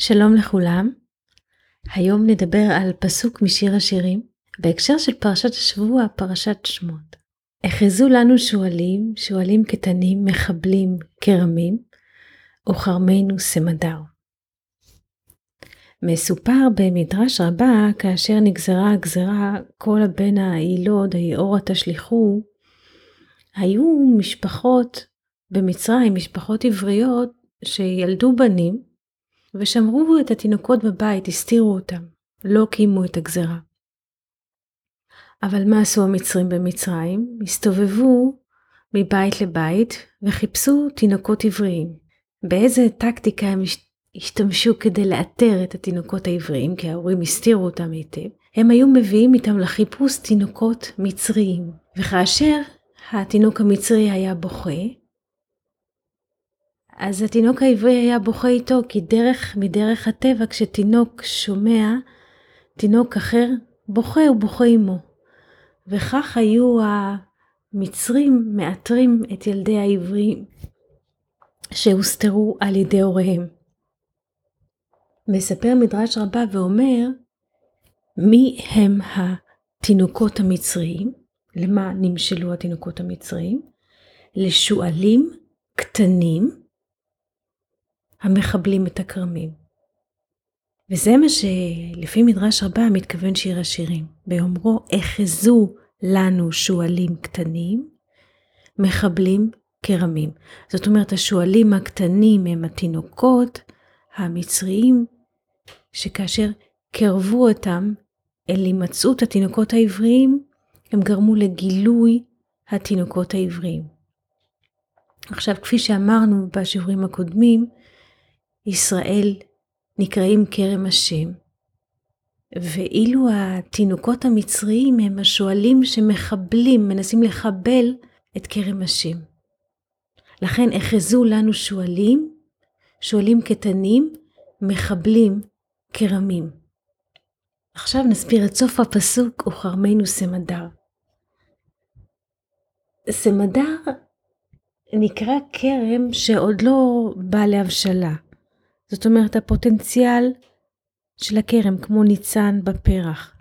שלום לכולם, היום נדבר על פסוק משיר השירים בהקשר של פרשת השבוע, פרשת שמות. אחזו לנו שועלים, שועלים קטנים, מחבלים, כרמים, וכרמנו סמדר. מסופר במדרש רבה, כאשר נגזרה הגזרה, כל הבן היילוד, היאורה תשליכו, היו משפחות במצרים, משפחות עבריות, שילדו בנים, ושמרו את התינוקות בבית, הסתירו אותם, לא קיימו את הגזרה. אבל מה עשו המצרים במצרים? הסתובבו מבית לבית וחיפשו תינוקות עבריים. באיזה טקטיקה הם השתמשו כדי לאתר את התינוקות העבריים, כי ההורים הסתירו אותם היטב? הם היו מביאים איתם לחיפוש תינוקות מצריים. וכאשר התינוק המצרי היה בוכה, אז התינוק העברי היה בוכה איתו, כי דרך מדרך הטבע, כשתינוק שומע תינוק אחר בוכה, הוא בוכה עמו. וכך היו המצרים מאתרים את ילדי העברים שהוסתרו על ידי הוריהם. מספר מדרש רבה ואומר, מי הם התינוקות המצריים? למה נמשלו התינוקות המצריים? לשועלים קטנים המחבלים את הכרמים. וזה מה שלפי מדרש רבה מתכוון שיר השירים, באומרו אחזו לנו שועלים קטנים, מחבלים כרמים. זאת אומרת השועלים הקטנים הם התינוקות המצריים, שכאשר קרבו אותם אל הימצאות התינוקות העבריים, הם גרמו לגילוי התינוקות העבריים. עכשיו, כפי שאמרנו בשיעורים הקודמים, ישראל נקראים כרם השם, ואילו התינוקות המצריים הם השועלים שמחבלים, מנסים לחבל את כרם השם. לכן אחזו לנו שועלים, שועלים קטנים, מחבלים כרמים. עכשיו נסביר את סוף הפסוק, וכרמנו סמדר. סמדר נקרא כרם שעוד לא בא להבשלה. זאת אומרת, הפוטנציאל של הכרם כמו ניצן בפרח.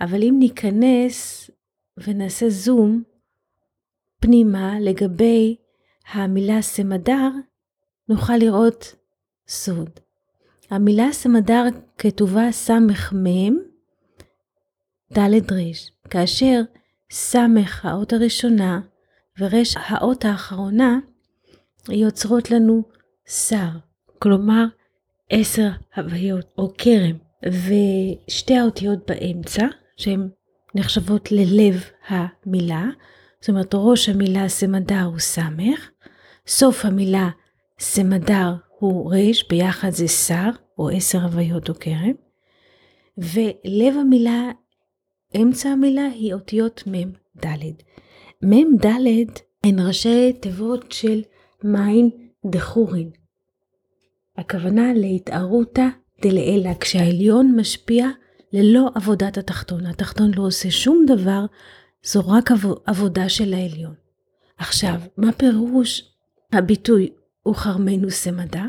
אבל אם ניכנס ונעשה זום פנימה לגבי המילה סמדר, נוכל לראות סוד. המילה סמדר כתובה סמ"ם ד' ר', כאשר סמ"ך האות הראשונה ור' האות האחרונה יוצרות לנו שר. כלומר עשר הוויות או כרם, ושתי האותיות באמצע, שהן נחשבות ללב המילה, זאת אומרת ראש המילה סמדר הוא סמך, סוף המילה סמדר הוא רש, ביחד זה שר, או עשר הוויות או כרם, ולב המילה, אמצע המילה היא אותיות מ' ד'. מ' ד' הן ראשי תיבות של מים דחורין, הכוונה להתערותא דלעילא, כשהעליון משפיע ללא עבודת התחתון. התחתון לא עושה שום דבר, זו רק עבודה של העליון. עכשיו, מה פירוש הביטוי וכרמנו סמדה?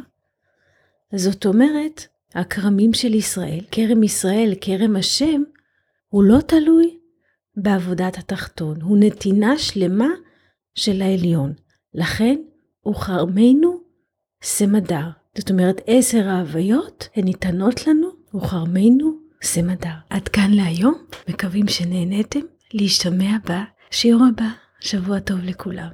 זאת אומרת, הכרמים של ישראל, כרם ישראל, כרם השם, הוא לא תלוי בעבודת התחתון, הוא נתינה שלמה של העליון. לכן, וכרמנו סמדר. זאת אומרת, עשר ההוויות הן ניתנות לנו, וכרמנו סמדר. עד כאן להיום, מקווים שנהניתם להשתמע בשיעור הבא. שבוע טוב לכולם.